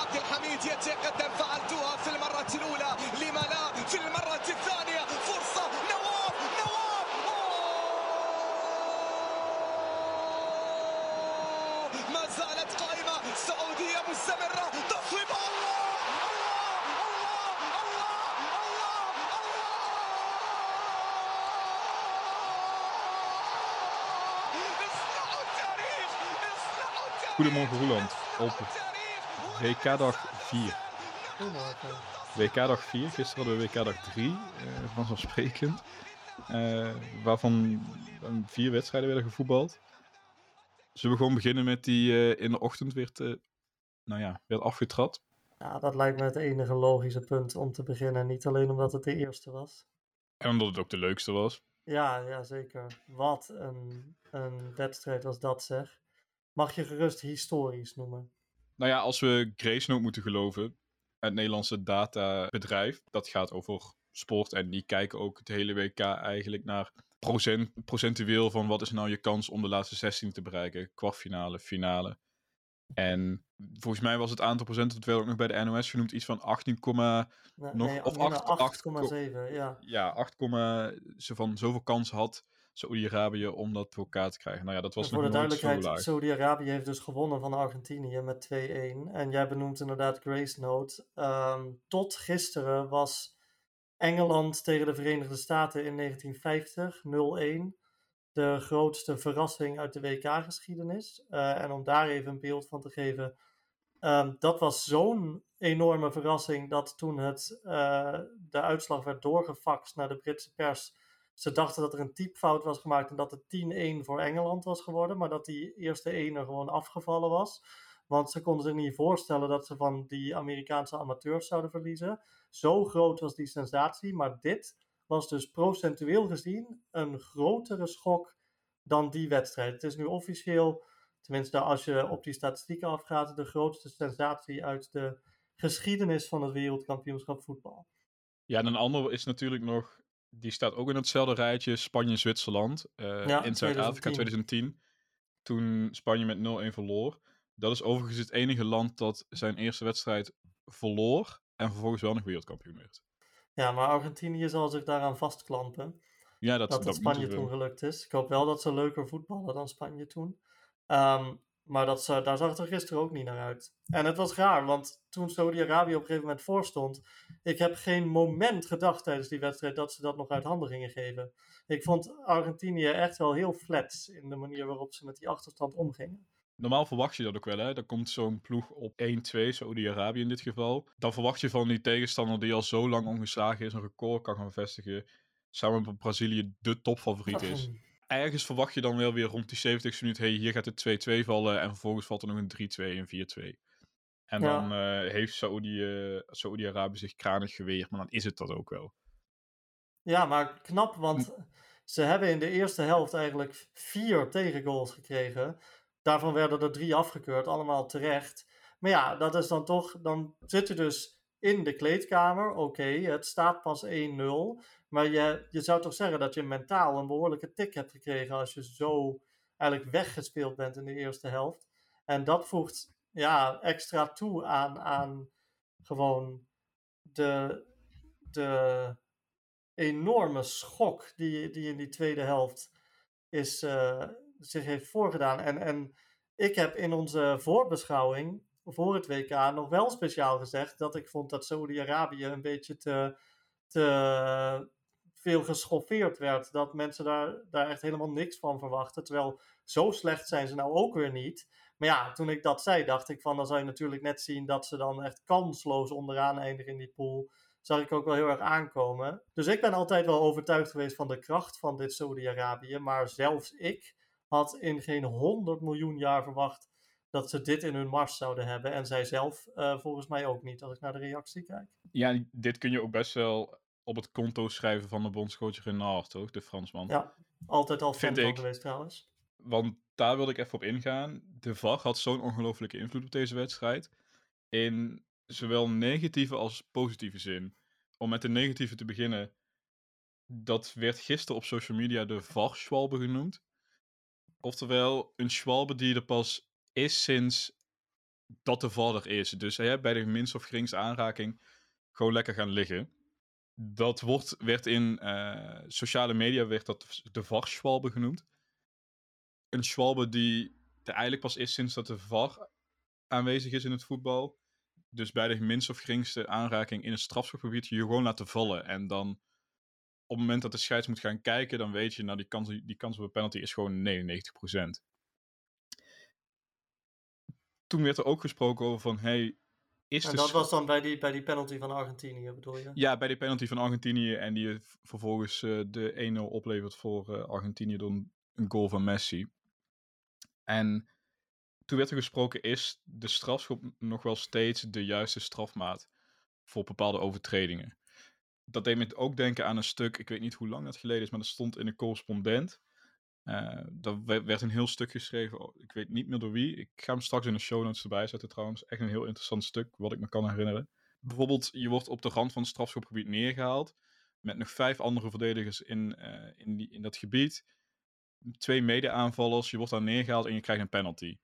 عبد الحميد يتقدم فعلتها في المرة الأولى لما لا في المرة الثانية فرصة نواف نواف! ما زالت قائمة السعودية مستمرة تصويب الله Goedemorgen Roland. Op التاريخ WK-dag 4. Goedemorgen. WK-dag 4, gisteren hadden we WK-dag 3, eh, vanzelfsprekend. Eh, waarvan vier wedstrijden werden gevoetbald. Zullen we gewoon beginnen met die eh, in de ochtend werd, nou ja, werd afgetrad? Ja, dat lijkt me het enige logische punt om te beginnen. Niet alleen omdat het de eerste was. En omdat het ook de leukste was. Ja, ja zeker. Wat een, een wedstrijd was dat zeg. Mag je gerust historisch noemen. Nou ja, als we Grace Note moeten geloven, het Nederlandse databedrijf, dat gaat over sport en die kijken ook het hele WK eigenlijk naar procent, procentueel van wat is nou je kans om de laatste 16 te bereiken, kwartfinale, finale. En volgens mij was het aantal procent, dat werd ook nog bij de NOS genoemd, iets van 18, Nee, Nog- nee, of nee, acht- acht- 8,7. Ja. ja, 8, ze van zoveel kans had Saoedi-Arabië om dat voor elkaar te krijgen. Nou ja, dat was En voor nog de duidelijkheid. Saudi-Arabië heeft dus gewonnen van Argentinië met 2-1. En jij benoemt inderdaad Grace Note. Ehm, tot gisteren was Engeland tegen de Verenigde Staten in 1950 0-1 de grootste verrassing uit de WK-geschiedenis. Eh, en om daar even een beeld van te geven, ehm, dat was zo'n enorme verrassing dat toen het, eh, de uitslag werd doorgefaxt naar de Britse pers, ze dachten dat er een typfout was gemaakt en dat het 10-1 voor Engeland was geworden, maar dat die eerste 1 er gewoon afgevallen was. Want ze konden zich niet voorstellen dat ze van die Amerikaanse amateurs zouden verliezen. Zo groot was die sensatie, maar dit was dus procentueel gezien een grotere schok dan die wedstrijd. Het is nu officieel, tenminste als je op die statistieken afgaat, de grootste sensatie uit de geschiedenis van het wereldkampioenschap voetbal. Ja, en een ander is natuurlijk nog, die staat ook in hetzelfde rijtje, Spanje-Zwitserland. eh, Ja, in Zuid-Afrika 2010. Toen Spanje met 0-1 verloor. Dat is overigens het enige land dat zijn eerste wedstrijd verloor. En vervolgens wel nog wereldkampioen werd. Ja, maar Argentinië zal zich daaraan vastklampen. Ja, dat, dat dat Spanje toen gelukt is. Ik hoop wel dat ze leuker voetballen dan Spanje toen. Ehm, maar dat, ze- daar zag het er gisteren ook niet naar uit. En het was raar, want toen Saudi-Arabië op een gegeven moment voorstond, ik heb geen moment gedacht tijdens die wedstrijd dat ze dat nog uit handen gingen geven. Ik vond Argentinië echt wel heel flats in de manier waarop ze met die achterstand omgingen. Normaal verwacht je dat ook wel, hè. Dan komt zo'n ploeg op 1-2, Saudi-Arabië in dit geval. Dan verwacht je van die tegenstander die al zo lang ongeslagen is, een record kan gaan vestigen. Samen met Brazilië de topfavoriet is. Ergens verwacht je dan wel weer rond die 70 minuut, hey, hier gaat het 2-2 vallen en vervolgens valt er nog een 3-2 en 4-2. En Ja. dan eh, heeft Saoedi, eh, Saoedi-Arabië zich kranig geweerd, maar dan is het dat ook wel. Ja, maar knap, want ze hebben in de eerste helft eigenlijk vier tegengoals gekregen. Daarvan werden er drie afgekeurd, allemaal terecht. Maar ja, dat is dan toch, dan zit je dus in de kleedkamer. Oké, het staat pas 1-0. Maar je, je zou toch zeggen dat je mentaal een behoorlijke tik hebt gekregen als je zo eigenlijk weggespeeld bent in de eerste helft. En dat voegt ja, extra toe aan, aan gewoon de, de enorme schok die, die in die tweede helft is, eh, zich heeft voorgedaan. En, en ik heb in onze voorbeschouwing voor het WK nog wel speciaal gezegd dat ik vond dat Saudi-Arabië een beetje te, te veel geschoffeerd werd. Dat mensen daar, daar echt helemaal niks van verwachten. Terwijl zo slecht zijn ze nou ook weer niet. Maar ja, toen ik dat zei, dacht ik van dan zou je natuurlijk net zien dat ze dan echt kansloos onderaan eindigen in die pool zag ik ook wel heel erg aankomen. Dus ik ben altijd wel overtuigd geweest van de kracht van dit Saudi-Arabië. Maar zelfs ik had in geen 100 miljoen jaar verwacht dat ze dit in hun mars zouden hebben. En zij zelf eh, volgens mij ook niet, als ik naar de reactie kijk. Ja, dit kun je ook best wel op het konto schrijven van de bondscoach Renard, toch? De Fransman. Ja, altijd al fan van geweest trouwens. Want daar wilde ik even op ingaan. De VAR had zo'n ongelofelijke invloed op deze wedstrijd. In zowel negatieve als positieve zin. Om met de negatieve te beginnen. Dat werd gisteren op social media de VAR-schwalbe genoemd. Oftewel, een schwalbe die er pas is sinds dat de vader is. Dus hij bij de minst of geringste aanraking gewoon lekker gaan liggen. Dat wordt, werd in uh, sociale media werd dat de VAR-schwalbe genoemd. Een schwalbe die er eigenlijk pas is sinds dat de VAR aanwezig is in het voetbal. Dus bij de minst of geringste aanraking in het strafschopgebied je gewoon laten vallen. En dan op het moment dat de scheids moet gaan kijken, dan weet je, nou die kans, die kans op een penalty is gewoon 99% toen werd er ook gesproken over van, hey, is En dat was dan bij die, bij die penalty van Argentinië, bedoel je? Ja, bij die penalty van Argentinië en die vervolgens uh, de 1-0 oplevert voor uh, Argentinië door een goal van Messi. En toen werd er gesproken, is de strafschop nog wel steeds de juiste strafmaat voor bepaalde overtredingen? Dat deed me ook denken aan een stuk, ik weet niet hoe lang dat geleden is, maar dat stond in een correspondent. Uh, er werd een heel stuk geschreven, ik weet niet meer door wie. Ik ga hem straks in de show notes erbij zetten trouwens. Echt een heel interessant stuk, wat ik me kan herinneren. Bijvoorbeeld, je wordt op de rand van het strafschopgebied neergehaald. Met nog vijf andere verdedigers in, uh, in, die, in dat gebied. Twee mede-aanvallers, je wordt daar neergehaald en je krijgt een penalty.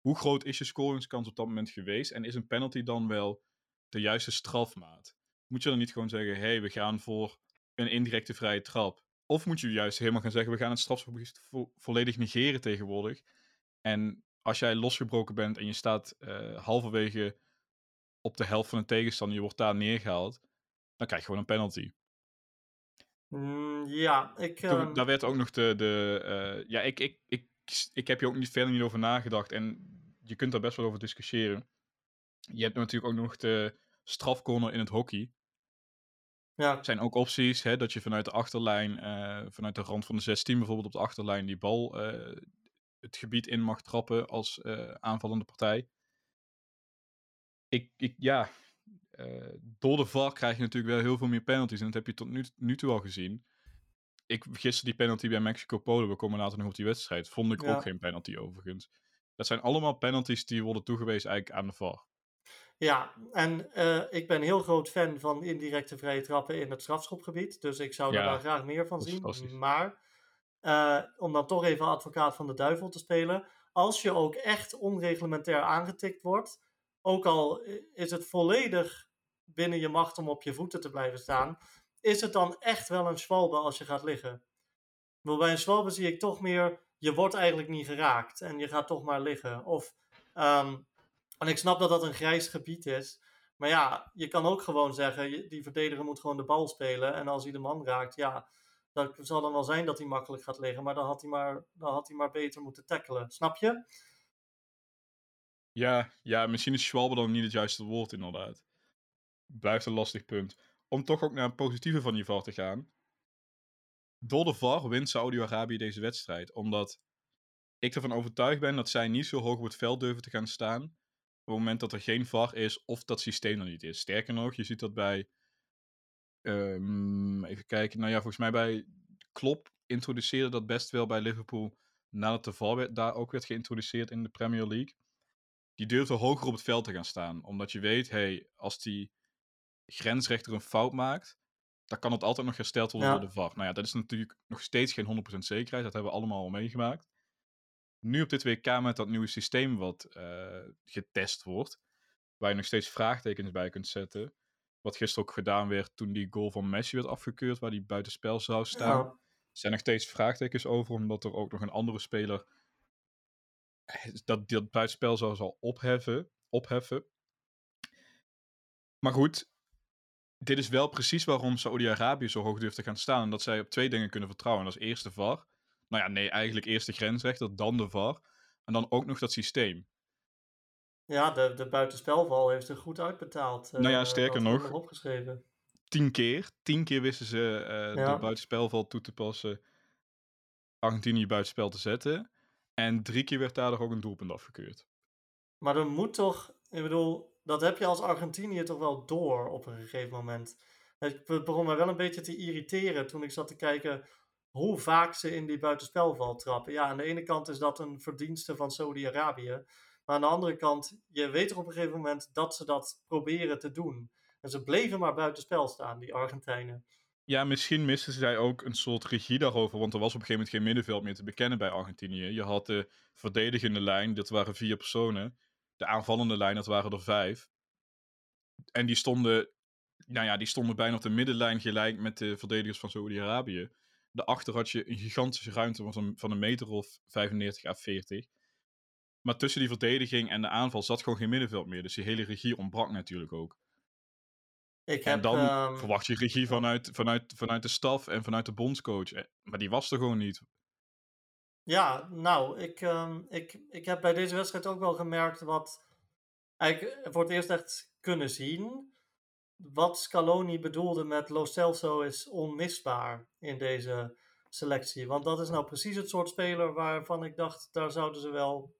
Hoe groot is je scoringskans op dat moment geweest? En is een penalty dan wel de juiste strafmaat? Moet je dan niet gewoon zeggen, hé, hey, we gaan voor een indirecte vrije trap? Of moet je juist helemaal gaan zeggen, we gaan het strafschopgebied vo volledig negeren tegenwoordig. En als jij losgebroken bent en je staat uh, halverwege op de helft van de tegenstander, je wordt daar neergehaald, dan krijg je gewoon een penalty. Mm, ja, ik... Uh... daar werd ook nog de... de uh, ja, ik, ik, ik, ik heb hier ook niet verder niet over nagedacht. En je kunt daar best wel over discussiëren. Je hebt natuurlijk ook nog de strafcorner in het hockey. Ja. Er zijn ook opties, hè, dat je vanuit de achterlijn, uh, vanuit de rand van de 16 bijvoorbeeld op de achterlijn, die bal uh, het gebied in mag trappen als uh, aanvallende partij. Ik, ik ja, door de VAR krijg je natuurlijk wel heel veel meer penalties en dat heb je tot nu, nu toe al gezien. Ik, gisteren die penalty bij Mexico-Polen, we komen later nog op die wedstrijd, vond ik ja. ook geen penalty overigens. Dat zijn allemaal penalties die worden toegewezen eigenlijk aan de VAR. Ja, en uh, ik ben heel groot fan van indirecte vrije trappen in het strafschopgebied. Dus ik zou ja, daar graag meer van zien. Maar uh, om dan toch even advocaat van de duivel te spelen. Als je ook echt onreglementair aangetikt wordt, ook al is het volledig binnen je macht om op je voeten te blijven staan, is het dan echt wel een zwalbe als je gaat liggen. Maar bij een zwalbe zie ik toch meer, je wordt eigenlijk niet geraakt en je gaat toch maar liggen. Of um, en ik snap dat dat een grijs gebied is. Maar ja, je kan ook gewoon zeggen, die verdediger moet gewoon de bal spelen. En als hij de man raakt, ja, dat zal dan wel zijn dat hij makkelijk gaat liggen. Maar dan had hij maar, dan had hij maar beter moeten tackelen. Snap je? Ja, ja, misschien is Schwalbe dan niet het juiste woord inderdaad. Blijft een lastig punt. Om toch ook naar een positieve van die VAR te gaan. Door de VAR wint Saudi-Arabië deze wedstrijd. Omdat ik ervan overtuigd ben dat zij niet zo hoog op het veld durven te gaan staan het moment dat er geen VAR is of dat systeem er niet is. Sterker nog, je ziet dat bij. Um, even kijken. Nou ja, volgens mij bij Klopp introduceerde dat best wel bij Liverpool. Nadat de VAR daar ook werd geïntroduceerd in de Premier League. Die durfde hoger op het veld te gaan staan. Omdat je weet, hey, als die grensrechter een fout maakt. dan kan het altijd nog hersteld worden door de VAR. Nou ja, dat is natuurlijk nog steeds geen 100% zekerheid. Dat hebben we allemaal al meegemaakt nu op dit WK met dat nieuwe systeem wat uh, getest wordt, waar je nog steeds vraagtekens bij kunt zetten. Wat gisteren ook gedaan werd toen die goal van Messi werd afgekeurd, waar die buitenspel zou staan. Ja. Er zijn nog steeds vraagtekens over, omdat er ook nog een andere speler dat, dat buitenspel zou zal opheffen, opheffen. Maar goed, dit is wel precies waarom Saudi-Arabië zo hoog durft te gaan staan. En dat zij op twee dingen kunnen vertrouwen. dat is eerst de VAR. Nou ja, nee, eigenlijk eerst de grensrechter, dan de VAR. En dan ook nog dat systeem. Ja, de, de buitenspelval heeft er goed uitbetaald. nou ja, eh, sterker nog. Opgeschreven. Tien keer. Tien keer wisten ze ja. de buitenspelval toe te passen. Argentinië buitenspel te zetten. En drie keer werd daar ook een doelpunt afgekeurd. Maar er moet toch, ik bedoel, dat heb je als Argentinië toch wel door op een gegeven moment. Het begon mij wel een beetje te irriteren toen ik zat te kijken hoe vaak ze in die buitenspelval trappen. Ja, aan de ene kant is dat een verdienste van Saudi-Arabië. Maar aan de andere kant, je weet er op een gegeven moment dat ze dat proberen te doen. En ze bleven maar buitenspel staan, die Argentijnen. Ja, misschien misten zij ook een soort regie daarover. Want er was op een gegeven moment geen middenveld meer te bekennen bij Argentinië. Je had de verdedigende lijn, dat waren vier personen. de aanvallende lijn, dat waren er vijf. En die stonden, nou ja, die stonden bijna op de middenlijn gelijk met de verdedigers van Saudi-Arabië. Daarachter had je een gigantische ruimte van een, van een meter of 95 à 40. Maar tussen die verdediging en de aanval zat gewoon geen middenveld meer. Dus die hele regie ontbrak natuurlijk ook. Ik En heb, dan ehm, verwacht je regie vanuit, vanuit, vanuit de staf en vanuit de bondscoach. Eh, Maar die was er gewoon niet. Ja, nou, ik, ehm, ik, ik heb bij deze wedstrijd ook wel gemerkt wat eigenlijk voor het eerst echt kunnen zien. Wat Scaloni bedoelde met Lo Celso is onmisbaar in deze selectie. Want dat is nou precies het soort speler waarvan ik dacht, daar zouden ze wel,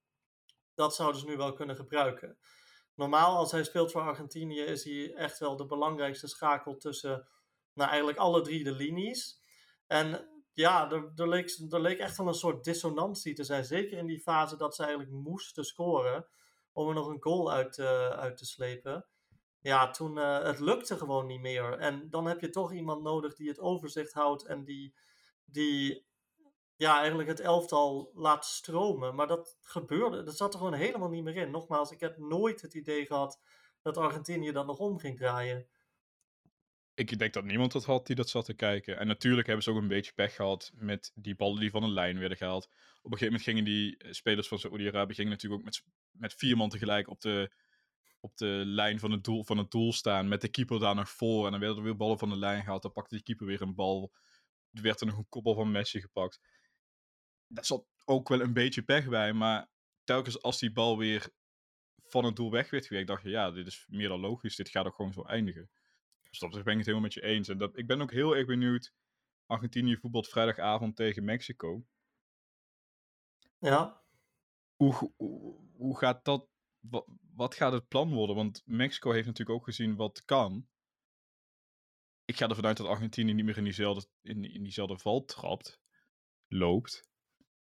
dat zouden ze nu wel kunnen gebruiken. Normaal, als hij speelt voor Argentinië, is hij echt wel de belangrijkste schakel tussen nou, eigenlijk alle drie de linies. En ja, er, leek, er leek echt wel een soort dissonantie te zijn. Zeker in die fase dat ze eigenlijk moesten scoren. Om er nog een goal uit, eh, uit te slepen. Ja, toen eh, het lukte gewoon niet meer. En dan heb je toch iemand nodig die het overzicht houdt. En die, die ja, eigenlijk het elftal laat stromen. Maar dat gebeurde. Dat zat er gewoon helemaal niet meer in. Nogmaals, ik heb nooit het idee gehad dat Argentinië dat nog om ging draaien. Ik denk dat niemand dat had die dat zat te kijken. En natuurlijk hebben ze ook een beetje pech gehad met die ballen die van de lijn werden gehaald. Op een gegeven moment gingen die eh, spelers van Saoedi-Arabië natuurlijk ook met, met vier man tegelijk op de, op de lijn van het, doel, van het doel staan. Met de keeper daar nog voor. En dan werden er weer ballen van de lijn gehaald. Dan pakte die keeper weer een bal. Er werd er nog een kopbal van Messi gepakt. Daar zat ook wel een beetje pech bij. Maar telkens als die bal weer van het doel weg werd gewerkt, dacht je, ja, dit is meer dan logisch. Dit gaat ook gewoon zo eindigen. Dus dat ben ik het helemaal met je eens. En dat, ik ben ook heel erg benieuwd. Argentinië voetbalt vrijdagavond tegen Mexico. Ja, Hoe, hoe, hoe gaat dat... Wat, gaat het plan worden? Want Mexico heeft natuurlijk ook gezien wat kan. Ik ga ervan uit dat Argentinië niet meer in diezelfde, in, in diezelfde val trapt. Loopt.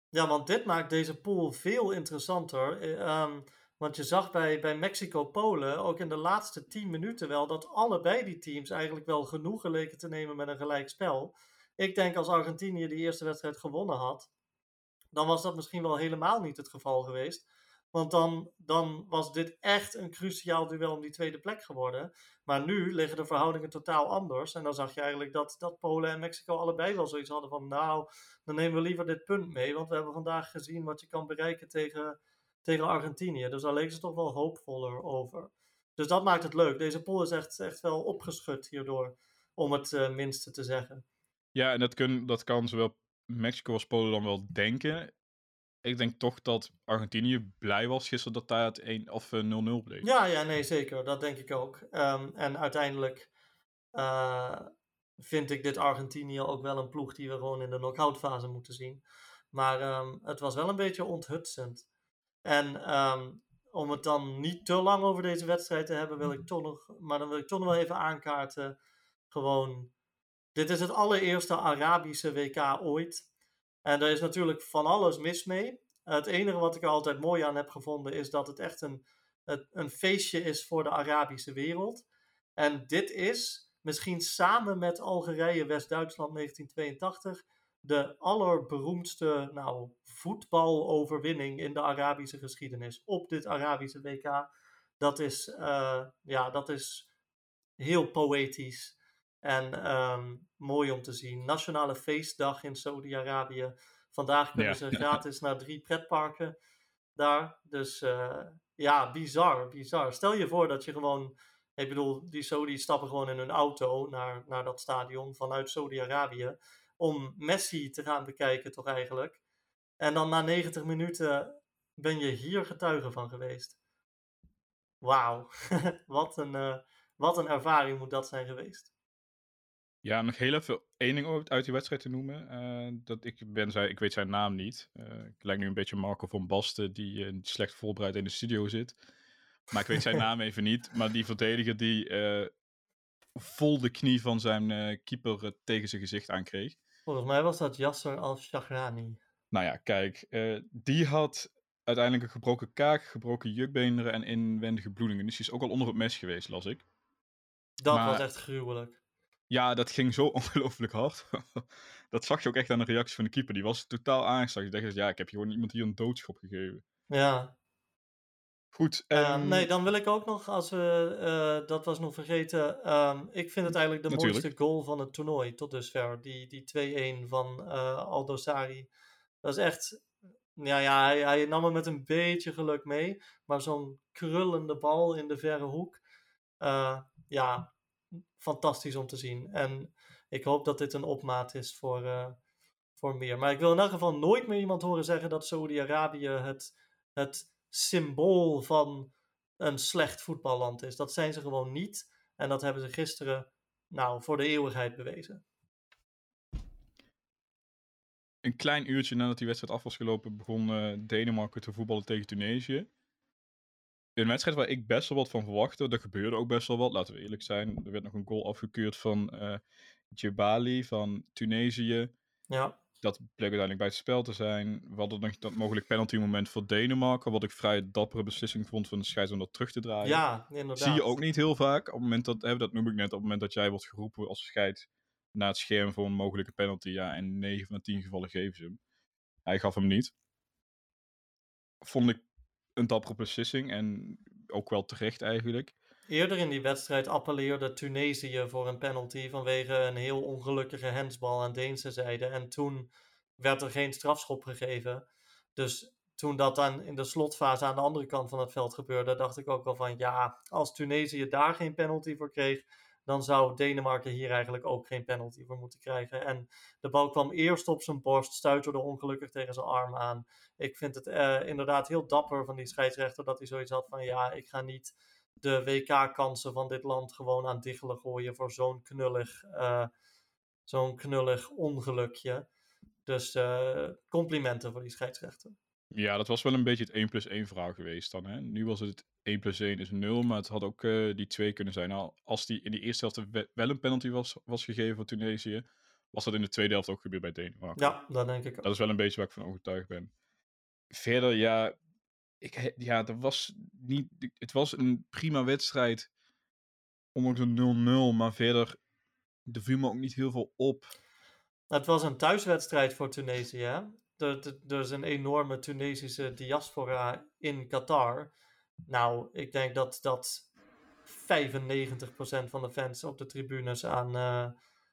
Ja, want dit maakt deze pool veel interessanter. Eh, ehm, want je zag bij, bij Mexico-Polen ook in de laatste 10 minuten wel dat allebei die teams eigenlijk wel genoegen leken te nemen met een gelijk spel. Ik denk als Argentinië die eerste wedstrijd gewonnen had, dan was dat misschien wel helemaal niet het geval geweest. Want dan, dan was dit echt een cruciaal duel om die tweede plek geworden. Maar nu liggen de verhoudingen totaal anders. En dan zag je eigenlijk dat, dat Polen en Mexico allebei wel zoiets hadden van... Nou, dan nemen we liever dit punt mee. Want we hebben vandaag gezien wat je kan bereiken tegen, tegen Argentinië. Dus daar leken ze toch wel hoopvoller over. Dus dat maakt het leuk. Deze pool is echt, echt wel opgeschud hierdoor. Om het eh, minste te zeggen. Ja, en dat, kun, dat kan zowel Mexico als Polen dan wel denken. Ik denk toch dat Argentinië blij was gisteren dat daar het 1 of eh, 0-0 bleef. Ja, ja, nee, zeker. Dat denk ik ook. Ehm, en uiteindelijk eh, vind ik dit Argentinië ook wel een ploeg die we gewoon in de knock-out fase moeten zien. Maar ehm, het was wel een beetje onthutsend. En ehm, om het dan niet te lang over deze wedstrijd te hebben, wil ik toch nog, maar dan wil ik toch nog wel even aankaarten. Gewoon, dit is het allereerste Arabische WK ooit. En er is natuurlijk van alles mis mee. Het enige wat ik er altijd mooi aan heb gevonden is dat het echt een, een feestje is voor de Arabische wereld. En dit is misschien samen met Algerije, West-Duitsland 1982 de allerberoemdste nou, voetbaloverwinning in de Arabische geschiedenis op dit Arabische WK. Dat is, eh, ja, dat is heel poëtisch en ehm, mooi om te zien. Nationale feestdag in Saudi-Arabië. Vandaag kunnen Ja. ze gratis naar drie pretparken daar. Dus eh, ja, bizar, bizar. Stel je voor dat je gewoon, ik bedoel, die Saudi stappen gewoon in hun auto naar, naar dat stadion vanuit Saudi-Arabië. Om Messi te gaan bekijken, toch eigenlijk. En dan na 90 minuten ben je hier getuige van geweest. Wauw, wat, een, eh, wat een ervaring moet dat zijn geweest. Ja, nog heel even één ding uit- die wedstrijd te noemen. Eh, dat ik, ben, ik weet zijn naam niet. Eh, ik lijk nu een beetje Marco van Basten, die eh, slecht voorbereid in de studio zit. Maar ik weet zijn naam even niet. Maar die verdediger die vol de knie van zijn keeper tegen zijn gezicht aankreeg. Volgens mij was dat Yasser al-Shahrani. Nou ja, kijk, die had uiteindelijk een gebroken kaak, gebroken jukbeenderen en inwendige bloedingen. Dus die is ook al onder het mes geweest, las ik. Dat Maar- was echt gruwelijk. Ja, dat ging zo ongelooflijk hard. dat zag je ook echt aan de reactie van de keeper. Die was totaal aangestakt. Die dacht, ja, ik heb hier gewoon iemand hier een doodschop gegeven. Ja. Goed. Uh, ehm, nee, dan wil ik ook nog, als we, uh, dat was nog vergeten, um, ik vind het eigenlijk de Natuurlijk. mooiste goal van het toernooi tot dusver. Die, die 2-1 van uh, Aldo Sari. Dat is echt, ja, ja hij, hij, nam het met een beetje geluk mee, maar zo'n krullende bal in de verre hoek, uh, ja, fantastisch om te zien. En ik hoop dat dit een opmaat is voor, uh, voor meer. Maar ik wil in elk geval nooit meer iemand horen zeggen dat Saoedi-Arabië het, het symbool van een slecht voetballand is. Dat zijn ze gewoon niet. En dat hebben ze gisteren, nou, voor de eeuwigheid bewezen. Een klein uurtje nadat die wedstrijd af was gelopen, begon uh, Denemarken te voetballen tegen Tunesië. Een wedstrijd waar ik best wel wat van verwachtte. Er gebeurde ook best wel wat, laten we eerlijk zijn. Er werd nog een goal afgekeurd van uh, Djibali van Tunesië. Ja. Dat bleek uiteindelijk bij het spel te zijn. We hadden nog dat mogelijk penalty moment voor Denemarken. Wat ik vrij dappere beslissing vond van de scheids om dat terug te draaien. Ja, inderdaad. Zie je ook niet heel vaak. Op het moment dat, hè, dat noem ik net, op het moment dat jij wordt geroepen als scheid naar het scherm voor een mogelijke penalty. Ja, in 9 van de 10 gevallen geven ze hem. Hij gaf hem niet. Vond ik een dappere beslissing en ook wel terecht eigenlijk. Eerder in die wedstrijd appelleerde Tunesië voor een penalty vanwege een heel ongelukkige hensbal aan Deense zijde. En toen werd er geen strafschop gegeven. Dus toen dat dan in de slotfase aan de andere kant van het veld gebeurde, dacht ik ook wel van ja, als Tunesië daar geen penalty voor kreeg, dan zou Denemarken hier eigenlijk ook geen penalty voor moeten krijgen. En de bal kwam eerst op zijn borst, stuiterde ongelukkig tegen zijn arm aan. Ik vind het uh, inderdaad heel dapper van die scheidsrechter dat hij zoiets had van ja, ik ga niet de WK-kansen van dit land gewoon aan diggelen gooien voor zo'n knullig, uh, zo'n knullig ongelukje. Dus uh, complimenten voor die scheidsrechter. Ja, dat was wel een beetje het 1 plus 1 verhaal geweest dan. Hè? Nu was het 1 plus 1 is 0, maar het had ook uh, die 2 kunnen zijn. Nou, als die in die eerste helft wel een penalty was, was gegeven voor Tunesië, was dat in de tweede helft ook gebeurd bij Denemarken. Ja, dat denk ik ook. Dat is wel een beetje waar ik van overtuigd ben. Verder, ja, ik, ja, er was niet, het was een prima wedstrijd. Ondanks een 0-0, maar verder, er viel me ook niet heel veel op. Het was een thuiswedstrijd voor Tunesië. Hè? Er, er, er is een enorme Tunesische diaspora in Qatar. Nou, ik denk dat, dat 95% van de fans op de tribunes aan, uh,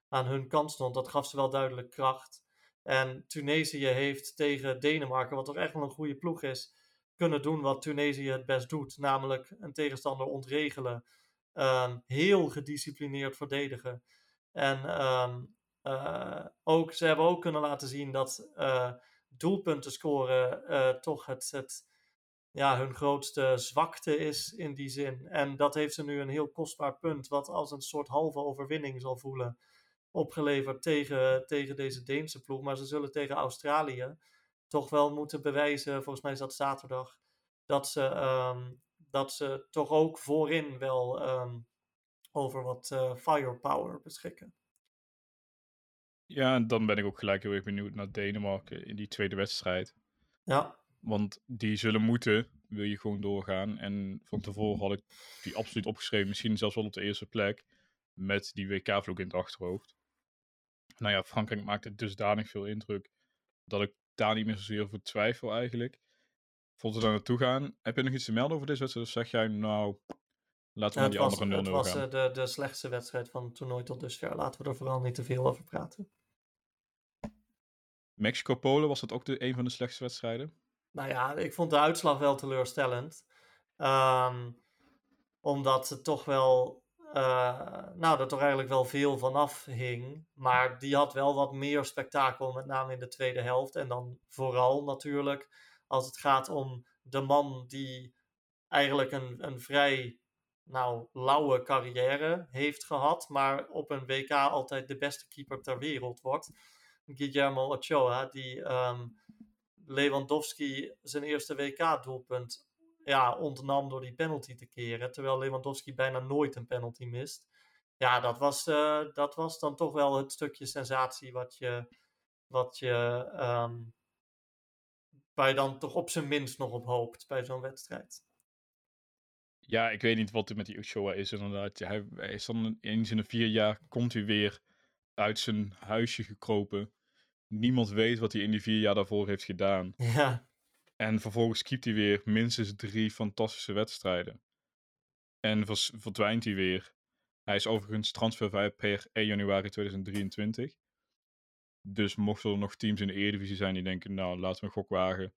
aan hun kant stond. Dat gaf ze wel duidelijk kracht. En Tunesië heeft tegen Denemarken, wat toch echt wel een goede ploeg is, kunnen doen wat Tunesië het best doet. Namelijk een tegenstander ontregelen. Um, heel gedisciplineerd verdedigen. En um, uh, ook, ze hebben ook kunnen laten zien dat uh, doelpunten scoren toch het, het, ja, hun grootste zwakte is in die zin. En dat heeft ze nu een heel kostbaar punt, wat als een soort halve overwinning zal voelen, opgeleverd tegen, tegen deze Deense ploeg. Maar ze zullen tegen Australië toch wel moeten bewijzen, volgens mij is dat zaterdag, dat ze, um, dat ze toch ook voorin wel um, over wat uh, firepower beschikken. Ja, en dan ben ik ook gelijk heel erg benieuwd naar Denemarken in die tweede wedstrijd. Ja. Want die zullen moeten, wil je gewoon doorgaan. En van tevoren had ik die absoluut opgeschreven, misschien zelfs wel op de eerste plek, met die WK-vloek in het achterhoofd. Nou ja, Frankrijk maakte dusdanig veel indruk dat ik daar niet meer zozeer voor twijfel eigenlijk. Vond we daar naartoe gaan. Heb je nog iets te melden over deze wedstrijd? Of zeg jij nou, laten we Ja, die was, andere 0-0 het was gaan? eh, de, de slechtste wedstrijd van het toernooi tot dusver. Laten we er vooral niet te veel over praten. Mexico-Polen, was dat ook de, een van de slechtste wedstrijden? Nou ja, ik vond de uitslag wel teleurstellend. Ehm, omdat het toch wel. eh, nou, er toch eigenlijk wel veel vanaf hing. Maar die had wel wat meer spektakel, met name in de tweede helft. En dan vooral natuurlijk als het gaat om de man die eigenlijk een, een vrij nou, lauwe carrière heeft gehad. Maar op een WK altijd de beste keeper ter wereld wordt. Guillermo Ochoa, die ehm, Lewandowski zijn eerste WK-doelpunt ja, ontnam door die penalty te keren. Terwijl Lewandowski bijna nooit een penalty mist. Ja, dat was, eh, dat was dan toch wel het stukje sensatie wat je, wat je, ehm, waar je dan toch op zijn minst nog op hoopt bij zo'n wedstrijd. Ja, ik weet niet wat er met die Ochoa is inderdaad. Hij, hij is dan eens in de vier jaar, komt hij weer uit zijn huisje gekropen. Niemand weet wat hij in die vier jaar daarvoor heeft gedaan. Ja, En vervolgens keept hij weer minstens drie fantastische wedstrijden. En verdwijnt hij weer. Hij is overigens transfervrij per 1 januari 2023. Dus mochten er nog teams in de Eredivisie zijn die denken, nou, laten we een gok wagen.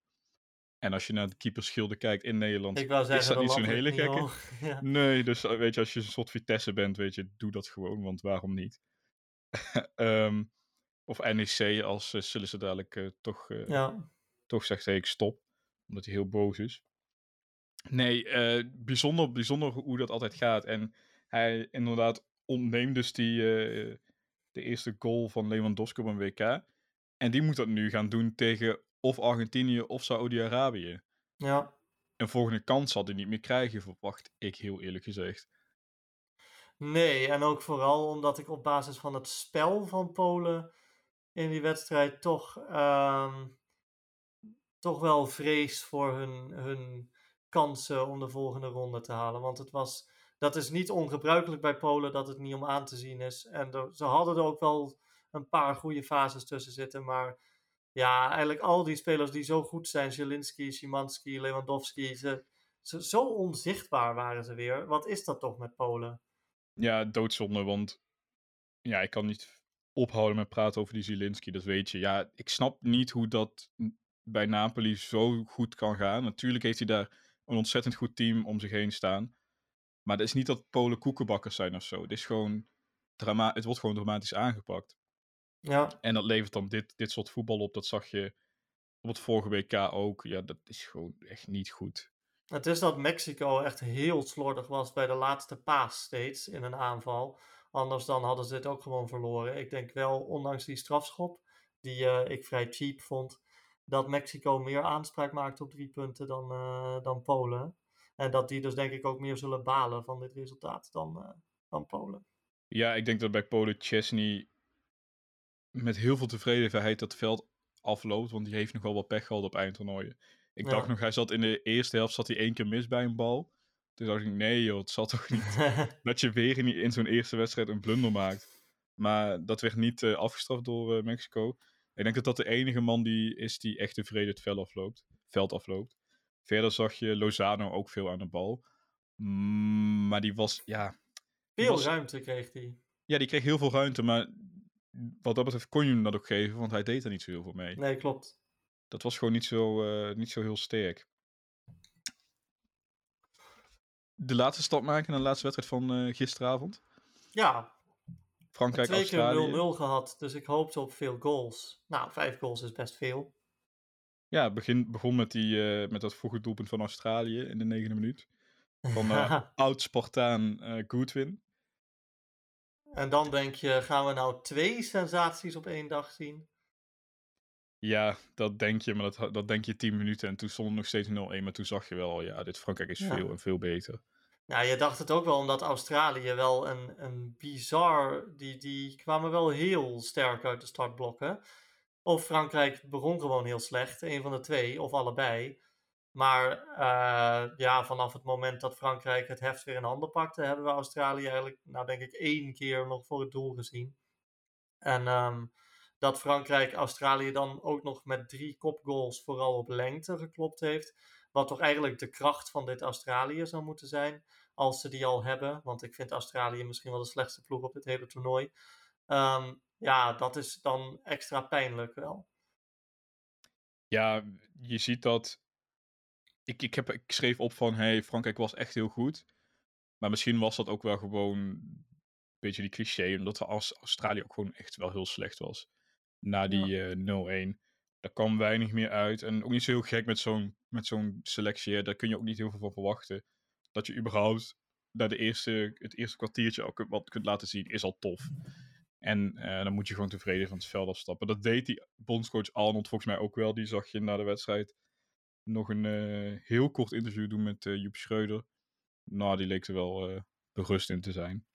En als je naar de keeperschilden kijkt in Nederland, Ik wou zeggen, dat de niet zo'n hele niet gekke? ja. Nee, dus eh, weet je, als je een soort Vitesse bent, weet je, doe dat gewoon, want waarom niet? Ehm, of NEC, als uh, zullen ze dadelijk eh, toch, eh, ja. toch zegt, hey, ik stop. Omdat hij heel boos is. Nee, eh, bijzonder, bijzonder hoe dat altijd gaat. En hij inderdaad ontneemt dus die, eh, de eerste goal van Lewandowski op een WK. En die moet dat nu gaan doen tegen of Argentinië of Saoedi-Arabië. ja. Een volgende kans zal hij niet meer krijgen, verwacht ik heel eerlijk gezegd. Nee, en ook vooral omdat ik op basis van het spel van Polen in die wedstrijd toch, ehm, toch wel vrees voor hun, hun kansen om de volgende ronde te halen. Want het was, dat is niet ongebruikelijk bij Polen dat het niet om aan te zien is. En ze hadden er ook wel een paar goede fases tussen zitten. Maar ja, eigenlijk al die spelers die zo goed zijn, Zielinski, Szymanski, Lewandowski, ze, ze, zo onzichtbaar waren ze weer. Wat is dat toch met Polen? Ja, doodzonde, want ja, ik kan niet ophouden met praten over die Zielinski, dat weet je. Ja, ik snap niet hoe dat bij Napoli zo goed kan gaan. Natuurlijk heeft hij daar een ontzettend goed team om zich heen staan. Maar het is niet dat Polen koekenbakkers zijn of zo. Het is gewoon drama het wordt gewoon dramatisch aangepakt. Ja, En dat levert dan dit, dit soort voetbal op. Dat zag je op het vorige WK ook. Ja, dat is gewoon echt niet goed. het is dat Mexico echt heel slordig was bij de laatste paas steeds in een aanval. Anders dan hadden ze dit ook gewoon verloren. Ik denk wel, ondanks die strafschop, die eh, ik vrij cheap vond, dat Mexico meer aanspraak maakte op drie punten dan, eh, dan Polen. En dat die dus denk ik ook meer zullen balen van dit resultaat dan, eh, dan Polen. Ja, ik denk dat bij Polen Chesney met heel veel tevredenheid dat veld afloopt. Want die heeft nog wel wat pech gehad op eindtoernooien. Ik Ja. dacht nog, hij zat in de eerste helft zat hij één keer mis bij een bal. Toen dacht ik, nee joh, het zal toch niet dat je weer in, in zo'n eerste wedstrijd een blunder maakt. Maar dat werd niet eh, afgestraft door eh, Mexico. Ik denk dat dat de enige man die is die echt tevreden het veld afloopt. Veld afloopt. Verder zag je Lozano ook veel aan de bal. Mm, maar die was, ja, Veel was- ruimte kreeg hij. ja, die kreeg heel veel ruimte. Maar wat dat betreft kon je hem dat ook geven, want hij deed er niet zo heel veel mee. Nee, klopt. Dat was gewoon niet zo, eh, niet zo heel sterk. De laatste stap maken naar de laatste wedstrijd van eh, gisteravond. Ja, Frankrijk, twee keer 0-0 Australië. gehad, dus ik hoopte op veel goals. Nou, vijf goals is best veel. Ja, begin, begon met, die, eh, met dat vroege doelpunt van Australië in de negende minuut. Van eh, oud-Spartaan eh Goodwin. En dan denk je, gaan we nou twee sensaties op één dag zien? Ja, dat denk je, maar dat, dat denk je 10 minuten. En toen stond het nog steeds 0-1. Maar toen zag je wel, ja, dit Frankrijk is Ja. veel en veel beter. Nou, je dacht het ook wel omdat Australië wel een, een bizar... Die, die kwamen wel heel sterk uit de startblokken. Of Frankrijk begon gewoon heel slecht, een van de twee, of allebei. Maar eh, ja, vanaf het moment dat Frankrijk het heft weer in handen pakte, hebben we Australië eigenlijk, nou denk ik, één keer nog voor het doel gezien. En ehm, dat Frankrijk Australië dan ook nog met drie kopgoals vooral op lengte geklopt heeft. Wat toch eigenlijk de kracht van dit Australië zou moeten zijn. Als ze die al hebben. Want ik vind Australië misschien wel de slechtste ploeg op dit hele toernooi. Ehm, ja, dat is dan extra pijnlijk wel. Ja, je ziet dat. Ik, ik, heb, ik schreef op van, hey, Frankrijk was echt heel goed. Maar misschien was dat ook wel gewoon een beetje die cliché, omdat Australië ook gewoon echt wel heel slecht was. Na die eh 0-1. Daar kwam weinig meer uit. En ook niet zo heel gek met zo'n, met zo'n selectie. hè. Daar kun je ook niet heel veel van verwachten. Dat je überhaupt naar de eerste, het eerste kwartiertje al kunt, wat kunt laten zien, is al tof. En eh, dan moet je gewoon tevreden van het veld afstappen. Dat deed die bondscoach Arnold volgens mij ook wel. Die zag je na de wedstrijd nog een eh, heel kort interview doen met eh, Joep Schreuder. Nou, die leek er wel eh, berust in te zijn.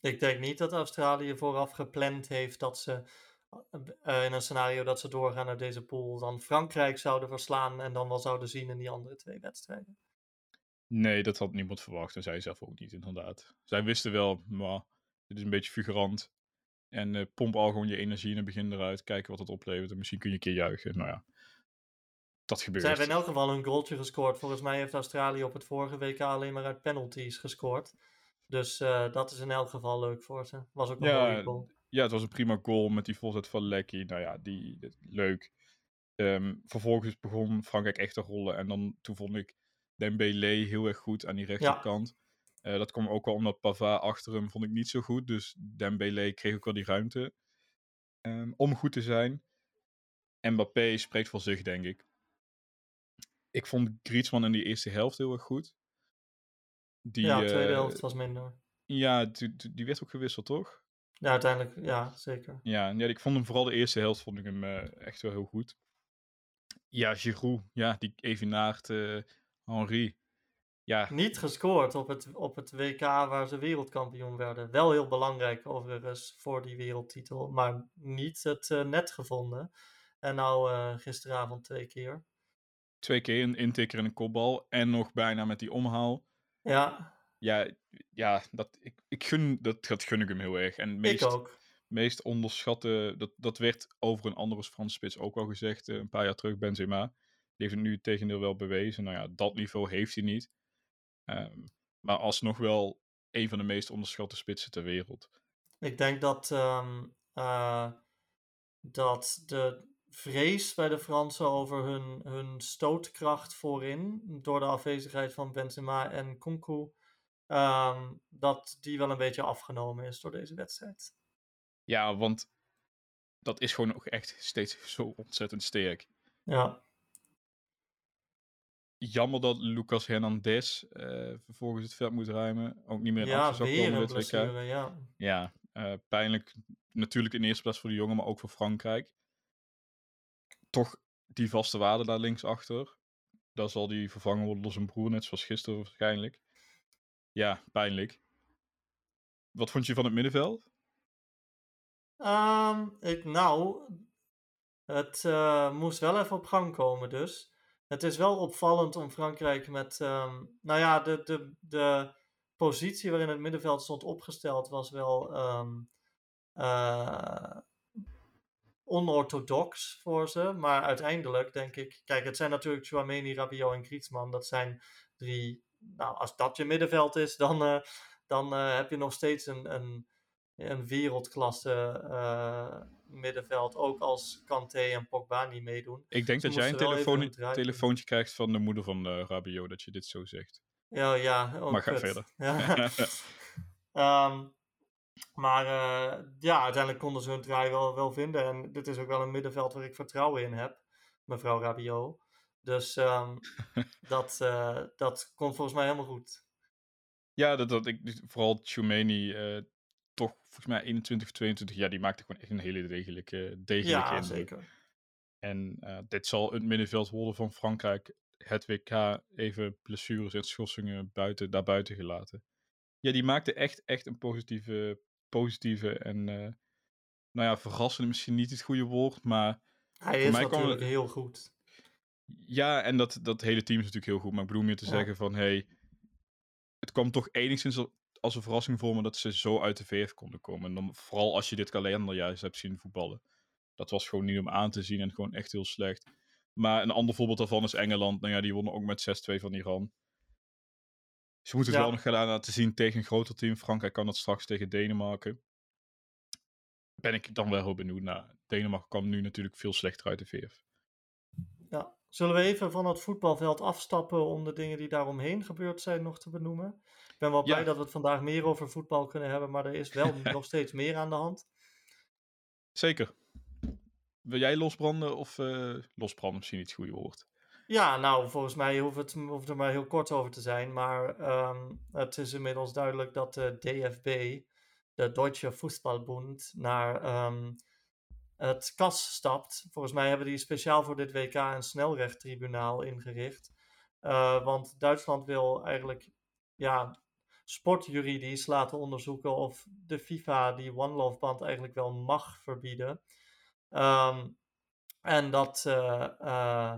Ik denk niet dat Australië vooraf gepland heeft dat ze eh, in een scenario dat ze doorgaan naar deze pool dan Frankrijk zouden verslaan en dan wel zouden zien in die andere twee wedstrijden. Nee, dat had niemand verwacht. En zij zelf ook niet, inderdaad. Zij wisten wel, maar dit is een beetje figurant. En eh, pomp al gewoon je energie in het begin eruit. Kijken wat het oplevert. En misschien kun je een keer juichen. Nou ja. dat gebeurt. Ze hebben in elk geval een goaltje gescoord. Volgens mij heeft Australië op het vorige WK alleen maar uit penalties gescoord. Dus uh, dat is in elk geval leuk voor ze. Was ook nog Ja, een mooie goal. Ja, het was een prima goal met die voorzet van Lecky. Nou ja, die, leuk. Ehm, vervolgens begon Frankrijk echt te rollen. En dan toen vond ik Dembélé heel erg goed aan die rechterkant. Eh, dat kwam ook wel omdat Pavard achter hem vond ik niet zo goed. Dus Dembélé kreeg ook wel die ruimte ehm, om goed te zijn. Mbappé spreekt voor zich, denk ik. Ik vond Griezmann in die eerste helft heel erg goed. Die, ja, de tweede eh, helft was minder. Ja, die die werd ook gewisseld, toch? Ja, uiteindelijk, ja, zeker. Ja, ja, ik vond hem vooral de eerste helft vond ik hem eh, echt wel heel goed. Ja, Giroud, ja, die evenaart eh Henri. Ja, Niet gescoord op het, op het WK waar ze wereldkampioen werden. Wel heel belangrijk overigens voor die wereldtitel, maar niet het eh, net gevonden. En nou gisteravond twee keer. twee keer een intikker en een kopbal. En nog bijna met die omhaal. Ja, Ja, ja dat, ik, ik gun, dat, dat gun ik hem heel erg. En meest, ik ook. meest onderschatte, dat, dat werd over een andere Franse spits ook al gezegd. eh, een paar jaar terug, Benzema. Die heeft het nu het tegendeel wel bewezen. Nou ja, dat niveau heeft hij niet. Ehm, maar alsnog wel een van de meest onderschatte spitsen ter wereld. Ik denk dat, ehm, eh, dat de vrees bij de Fransen over hun, hun stootkracht voorin, door de afwezigheid van Benzema en Kunku, ehm, dat die wel een beetje afgenomen is door deze wedstrijd. Ja, want dat is gewoon ook echt steeds zo ontzettend sterk. Ja, Jammer dat Lucas Hernandez eh, vervolgens het veld moet ruimen. Ook niet meer in ja actie zou komen WK. blessure, ja. Ja, eh, pijnlijk. Natuurlijk in de eerste plaats voor de jongen, maar ook voor Frankrijk. Toch die vaste waarde daar linksachter. Daar zal die vervangen worden door zijn broer, net zoals gisteren waarschijnlijk. Ja, pijnlijk. Wat vond je van het middenveld? Ehm, ik, nou, het eh, moest wel even op gang komen dus. Het is wel opvallend om Frankrijk met, ehm, nou ja, de, de, de positie waarin het middenveld stond opgesteld was wel ehm, eh, onorthodox voor ze. Maar uiteindelijk denk ik, kijk, het zijn natuurlijk Chouameni, Rabiot en Griezmann. Dat zijn drie, nou, als dat je middenveld is, dan, eh, dan eh, heb je nog steeds een, een, een wereldklasse eh, middenveld. Ook als Kanté en Pogba niet meedoen. Ik denk dat jij een telefoon, telefoontje krijgt van de moeder van Rabiot, dat je dit zo zegt. Ja, ja. Oh, Maar ga verder. Ja. Ehm, maar ja, uiteindelijk konden ze hun draai wel, wel vinden. En dit is ook wel een middenveld waar ik vertrouwen in heb, mevrouw Rabiot. Dus ehm, dat, eh, dat komt volgens mij helemaal goed. Ja, dat, dat ik, vooral Tchoumeni, eh toch volgens mij 21, 22 jaar, die maakte gewoon echt een hele degelijke, degelijke Ja, indruk. zeker. En eh, dit zal het middenveld worden van Frankrijk. Het WK even blessures en schorsingen buiten, daarbuiten gelaten. Ja, die maakte echt, echt een positieve, positieve en nou ja, verrassende misschien niet het goede woord, maar Hij is natuurlijk het- heel goed. Ja, en dat, dat hele team is natuurlijk heel goed. Maar ik bedoel meer te Ja. zeggen van, hey, het kwam toch enigszins al- als een verrassing voor me dat ze zo uit de VF konden komen. En dan, vooral als je dit kalenderjaar hebt zien voetballen. Dat was gewoon niet om aan te zien en gewoon echt heel slecht. Maar een ander voorbeeld daarvan is Engeland. Nou ja, die wonnen ook met 6-2 van Iran. Ze moeten het Ja. wel nog gaan laten zien tegen een groter team. Frankrijk kan dat straks tegen Denemarken. Ben ik dan wel heel benieuwd naar. Denemarken kwam nu natuurlijk veel slechter uit de VF. Zullen we even van het voetbalveld afstappen om de dingen die daaromheen gebeurd zijn nog te benoemen? Ik ben wel Ja. blij dat we het vandaag meer over voetbal kunnen hebben, maar er is wel nog steeds meer aan de hand. Zeker. Wil jij losbranden of eh losbranden misschien niet het goede woord? Ja, nou, volgens mij hoeft het, hoeft er maar heel kort over te zijn. Maar ehm, het is inmiddels duidelijk dat de DFB, de Deutsche Fußballbund, naar ehm, het KAS stapt. Volgens mij hebben die speciaal voor dit WK een snelrechttribunaal ingericht. Eh, want Duitsland wil eigenlijk ja, sportjuridisch laten onderzoeken of de FIFA die One Love band eigenlijk wel mag verbieden. Ehm, en dat. eh, eh,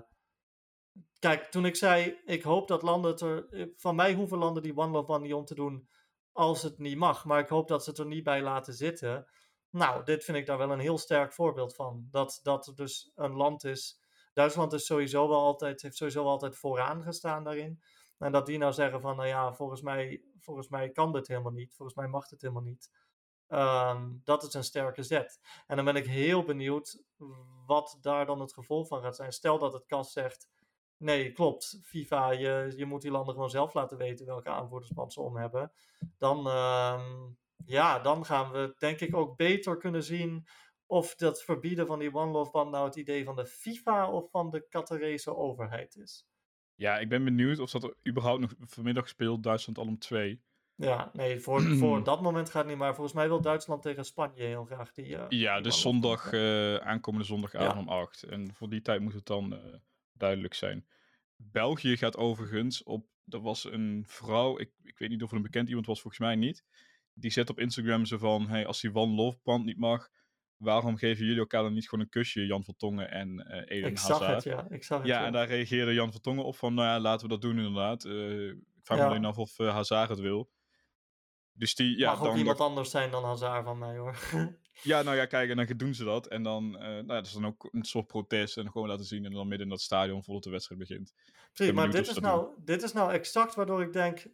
Kijk, toen ik zei, ik hoop dat landen er. Van mij hoeven landen die One Love Band niet om te doen als het niet mag. Maar ik hoop dat ze het er niet bij laten zitten. Nou, dit vind ik daar wel een heel sterk voorbeeld van. Dat, dat er dus een land is Duitsland is sowieso wel altijd, heeft sowieso wel altijd vooraan gestaan daarin. En dat die nou zeggen van, nou ja, volgens mij, volgens mij kan dit helemaal niet. Volgens mij mag dit helemaal niet. Ehm, dat is een sterke zet. En dan ben ik heel benieuwd wat daar dan het gevolg van gaat zijn. Stel dat het KAS zegt, nee, klopt, FIFA, je, je moet die landen gewoon zelf laten weten welke aanvoerdersband ze om hebben. Dan, ehm, ja, dan gaan we denk ik ook beter kunnen zien of dat verbieden van die One Love Band nou het idee van de FIFA of van de Qatarese overheid is. Ja, ik ben benieuwd of dat er überhaupt nog vanmiddag speelt, Duitsland al om twee. Ja, nee, voor, voor dat moment gaat het niet. Maar volgens mij wil Duitsland tegen Spanje heel graag die. Uh, ja, die dus zondag, eh, aankomende zondagavond Ja. om 8. En voor die tijd moet het dan eh, duidelijk zijn. België gaat overigens op. Er was een vrouw, ik, ik weet niet of het een bekend iemand was, volgens mij niet. Die zet op Instagram zo van: hey, als die One Love niet mag, waarom geven jullie elkaar dan niet gewoon een kusje, Jan Vertongen en eh Eden Ik zag het, ja. Ik zag het, Ja, en daar reageerde Jan Vertongen op van, nou ja, laten we dat doen inderdaad. Eh, ik vraag me alleen af of eh, Hazard het wil. Dus die, ja, Mag ook dan, iemand anders zijn dan Hazard van mij hoor. ja, nou ja, kijk, en dan doen ze dat. En dan, eh nou, dat is dan ook een soort protest en gewoon laten zien. En dan midden in dat stadion voordat de wedstrijd begint. Precies, maar dit is, nou, dit is nou exact waardoor ik denk.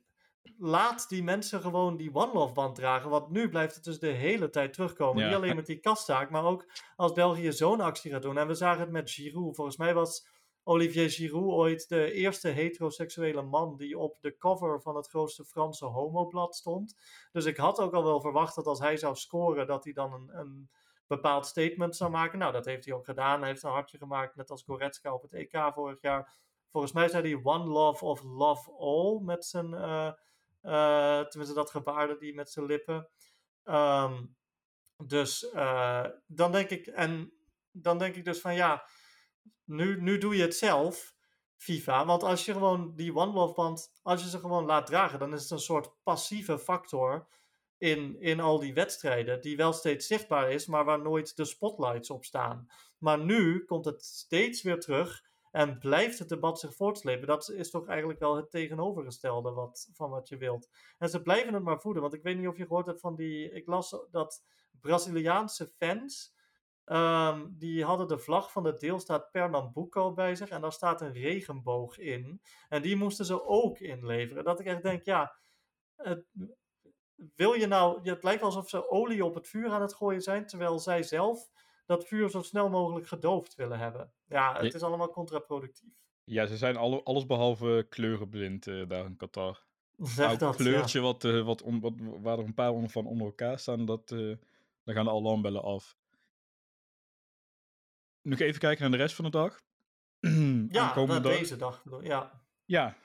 Laat die mensen gewoon die One Love band dragen. Want nu blijft het dus de hele tijd terugkomen. Ja. Niet alleen met die kastzaak, maar ook als België zo'n actie gaat doen. En we zagen het met Giroud. Volgens mij was Olivier Giroud ooit de eerste heteroseksuele man die op de cover van het grootste Franse homoblad stond. Dus ik had ook al wel verwacht dat als hij zou scoren, dat hij dan een, een bepaald statement zou maken. Nou, dat heeft hij ook gedaan. Hij heeft een hartje gemaakt, net als Goretzka op het EK vorig jaar. Volgens mij zei hij One Love of Love All met zijn, eh, eh, tenminste dat gebaarde die met zijn lippen. Ehm, dus eh, dan denk ik, en dan denk ik dus van ja, nu, nu doe je het zelf, FIFA. Want als je gewoon die One Love band, als je ze gewoon laat dragen, dan is het een soort passieve factor in, in al die wedstrijden, die wel steeds zichtbaar is, maar waar nooit de spotlights op staan. Maar nu komt het steeds weer terug en blijft het debat zich voortslepen. Dat is toch eigenlijk wel het tegenovergestelde wat, van wat je wilt. En ze blijven het maar voeden, want ik weet niet of je gehoord hebt van die, ik las dat Braziliaanse fans, ehm, die hadden de vlag van de deelstaat Pernambuco bij zich en daar staat een regenboog in. En die moesten ze ook inleveren. Dat ik echt denk, ja, wil je nou, het lijkt alsof ze olie op het vuur aan het gooien zijn, terwijl zij zelf dat vuur zo snel mogelijk gedoofd willen hebben. Ja, het is allemaal contraproductief. Ja, ze zijn alle, alles behalve kleurenblind eh, daar in Qatar. Zeg dat, kleurtje wat, eh, wat, wat, waar er een paar onder van onder elkaar staan, dat, eh dan gaan de alarmbellen af. Nog even kijken naar de rest van de dag. Ja, dag. deze dag. Ja, Ja,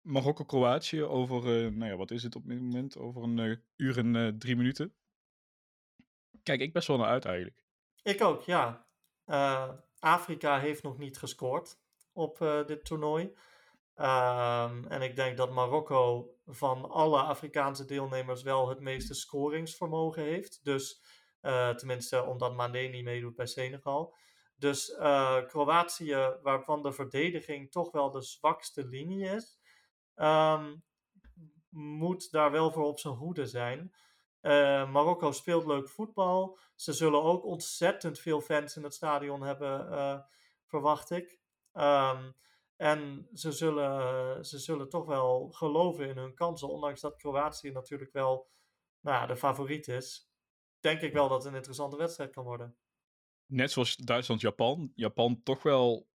Marokko-Kroatië over, nou ja, wat is het op dit moment? Over een uur en drie minuten. Kijk, ik best wel naar uit eigenlijk. Ik ook, ja. Eh, Afrika heeft nog niet gescoord op eh, dit toernooi. Ehm, en ik denk dat Marokko van alle Afrikaanse deelnemers wel het meeste scoringsvermogen heeft. Dus eh, tenminste omdat Mané niet meedoet bij Senegal. Dus Kroatië, waarvan de verdediging toch wel de zwakste linie is, ehm, moet daar wel voor op zijn hoede zijn. Eh, Marokko speelt leuk voetbal. Ze zullen ook ontzettend veel fans in het stadion hebben, eh, verwacht ik. Ehm, en ze zullen, ze zullen toch wel geloven in hun kansen, ondanks dat Kroatië natuurlijk wel nou de favoriet is. Denk ik wel dat het een interessante wedstrijd kan worden. Net zoals Duitsland-Japan. Japan toch wel,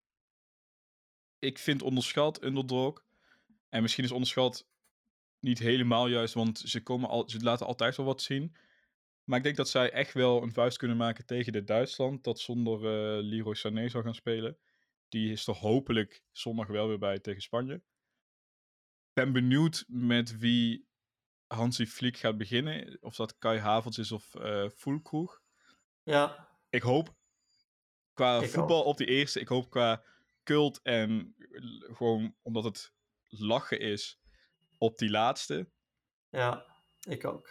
ik vind onderschat, underdog. En misschien is onderschat niet helemaal juist, want ze, komen al, ze laten altijd wel wat zien. Maar ik denk dat zij echt wel een vuist kunnen maken tegen dit Duitsland, dat zonder eh Leroy Sané zou gaan spelen. Die is er hopelijk zondag wel weer bij tegen Spanje. ben benieuwd met wie Hansi Flick gaat beginnen. Of dat Kai Havertz is of eh Fulkroeg. Ja, Ik hoop qua Ik voetbal op die eerste. Ik hoop qua cult en l- gewoon omdat het lachen is op die laatste. ja, ik ook.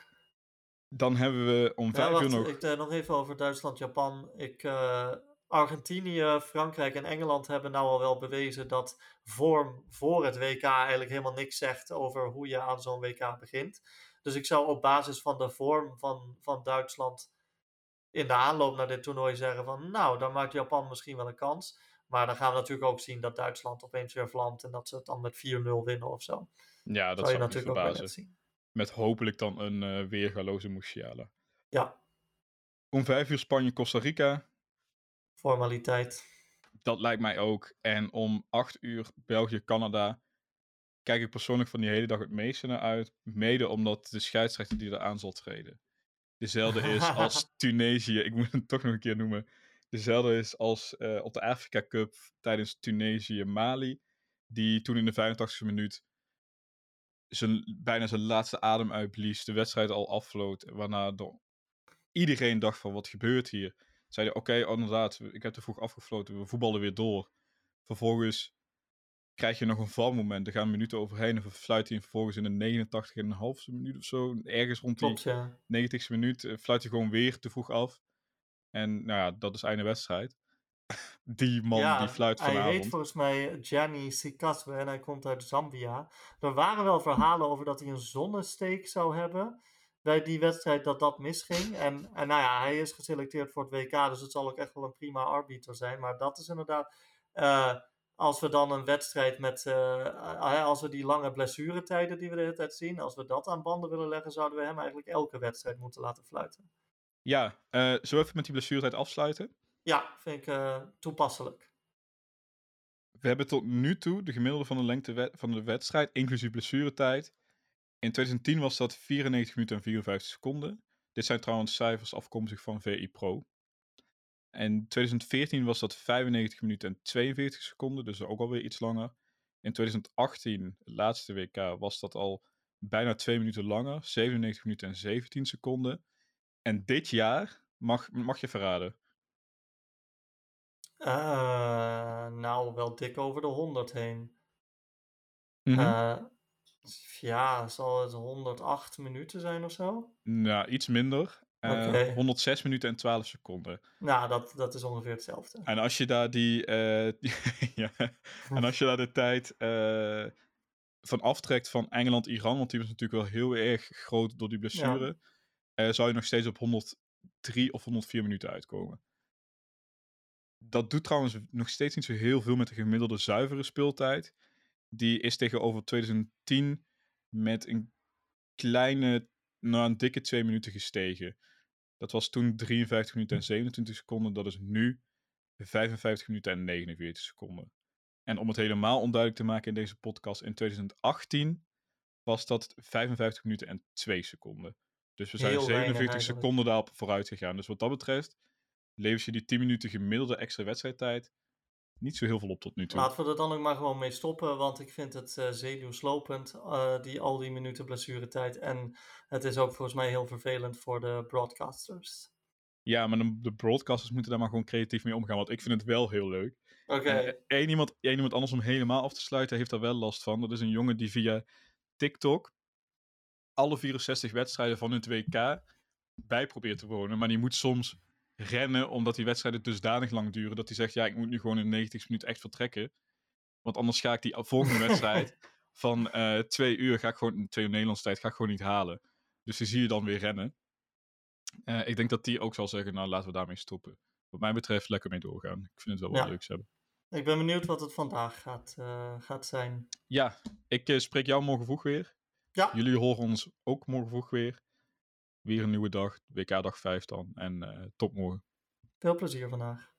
Dan hebben we om Ja, vijf wacht, uur nog... ik, eh, nog even over Duitsland, Japan. Ik, eh, Argentinië, Frankrijk en Engeland hebben nou al wel bewezen dat vorm voor het WK eigenlijk helemaal niks zegt over hoe je aan zo'n WK begint. Dus ik zou op basis van de vorm van, van Duitsland in de aanloop naar dit toernooi zeggen van nou, dan maakt Japan misschien wel een kans. Maar dan gaan we natuurlijk ook zien dat Duitsland opeens weer vlamt en dat ze het dan met 4-0 winnen of zo. Ja, dat zou je natuurlijk ook verbazen. zien. Met hopelijk dan een eh weergaloze Musiala. Ja, Om vijf uur Spanje-Costa Rica. formaliteit. Dat lijkt mij ook. En om acht uur België-Canada. Kijk ik persoonlijk van die hele dag het meeste naar uit. Mede omdat de scheidsrechter die eraan zal treden. Dezelfde is als Tunesië. Ik moet het toch nog een keer noemen. Dezelfde is als eh, op de Afrika Cup tijdens Tunesië-Mali. Die toen in de 85e minuut zijn, bijna zijn laatste adem uitblies. De wedstrijd al afvloot. Waarna iedereen dacht van wat gebeurt hier. Zeiden oké, oh, inderdaad, ik heb te vroeg afgefloten. We voetballen weer door. Vervolgens krijg je nog een valmoment. Er gaan minuten overheen. En fluit hij vervolgens in de 89,5e minuut of zo. Ergens rond die ja. 90ste minuut eh, fluit hij gewoon weer te vroeg af. En nou ja, dat is einde wedstrijd. Die man ja, die fluit hij heet vanavond. volgens mij Gianni Sikaswe en hij komt uit Zambia. Er waren wel verhalen over dat hij een zonnesteek zou hebben bij die wedstrijd dat dat misging. En, en nou ja, hij is geselecteerd voor het WK, dus het zal ook echt wel een prima arbiter zijn. Maar dat is inderdaad, eh, als we dan een wedstrijd met, eh, eh, als we die lange blessuretijden die we de hele tijd zien, als we dat aan banden willen leggen, zouden we hem eigenlijk elke wedstrijd moeten laten fluiten. Ja, eh zullen we even met die blessuretijd afsluiten? Ja, vind ik eh, toepasselijk. We hebben tot nu toe de gemiddelde van de lengte van de wedstrijd, inclusief blessuretijd. In 2010 was dat 94 minuten en 54 seconden. Dit zijn trouwens cijfers afkomstig van VI Pro. En 2014 was dat 95 minuten en 42 seconden, dus ook alweer iets langer. In 2018, het laatste WK, was dat al bijna twee minuten langer, 97 minuten en 17 seconden. En dit jaar, mag, mag je verraden, Eh, nou, wel dik over de 100 heen. Mhm. Eh, ja, zal het 108 minuten zijn of zo? Nou, iets minder. Eh, Oké. 106 minuten en 12 seconden. Nou, dat, dat is ongeveer hetzelfde. En als je daar die. eh, ja, en als je daar de tijd eh, van aftrekt van Engeland-Iran, want die was natuurlijk wel heel erg groot door die blessure, eh, zou je nog steeds op 103 of 104 minuten uitkomen. Dat doet trouwens nog steeds niet zo heel veel met de gemiddelde zuivere speeltijd. Die is tegenover 2010 met een kleine, nou een dikke twee minuten gestegen. Dat was toen 53 minuten en 27 seconden. Dat is nu 55 minuten en 49 seconden. En om het helemaal onduidelijk te maken in deze podcast, in 2018 was dat 55 minuten en 2 seconden. Dus we zijn Heel weinig 47 eigenlijk. seconden daarop vooruit gegaan. Dus wat dat betreft, levert je die 10 minuten gemiddelde extra wedstrijdtijd niet zo heel veel op tot nu toe. Laten we er dan ook maar gewoon mee stoppen, want ik vind het eh zenuwslopend, eh, die, al die minuten blessuretijd. En het is ook volgens mij heel vervelend voor de broadcasters. Ja, maar de, de broadcasters moeten daar maar gewoon creatief mee omgaan, want ik vind het wel heel leuk. Oké, En één iemand, één iemand anders om helemaal af te sluiten heeft daar wel last van. Dat is een jongen die via TikTok alle 64 wedstrijden van het WK bij probeert te wonen. Maar die moet soms rennen omdat die wedstrijden dusdanig lang duren. Dat hij zegt, ja, ik moet nu gewoon in de 90 minuut echt vertrekken. Want anders ga ik die volgende wedstrijd van eh, twee uur, ga ik gewoon, twee uur Nederlandse tijd, ga ik gewoon niet halen. Dus die zie je dan weer rennen. Eh, ik denk dat die ook zal zeggen, nou laten we daarmee stoppen. Wat mij betreft, lekker mee doorgaan. Ik vind het wel wat Ja. leuks hebben. ik ben benieuwd wat het vandaag gaat, eh, gaat zijn. Ja, ik spreek jou morgen vroeg weer. Ja, Jullie horen ons ook morgen vroeg weer. Weer een nieuwe dag, WK dag 5 dan. En eh tot morgen. veel plezier vandaag.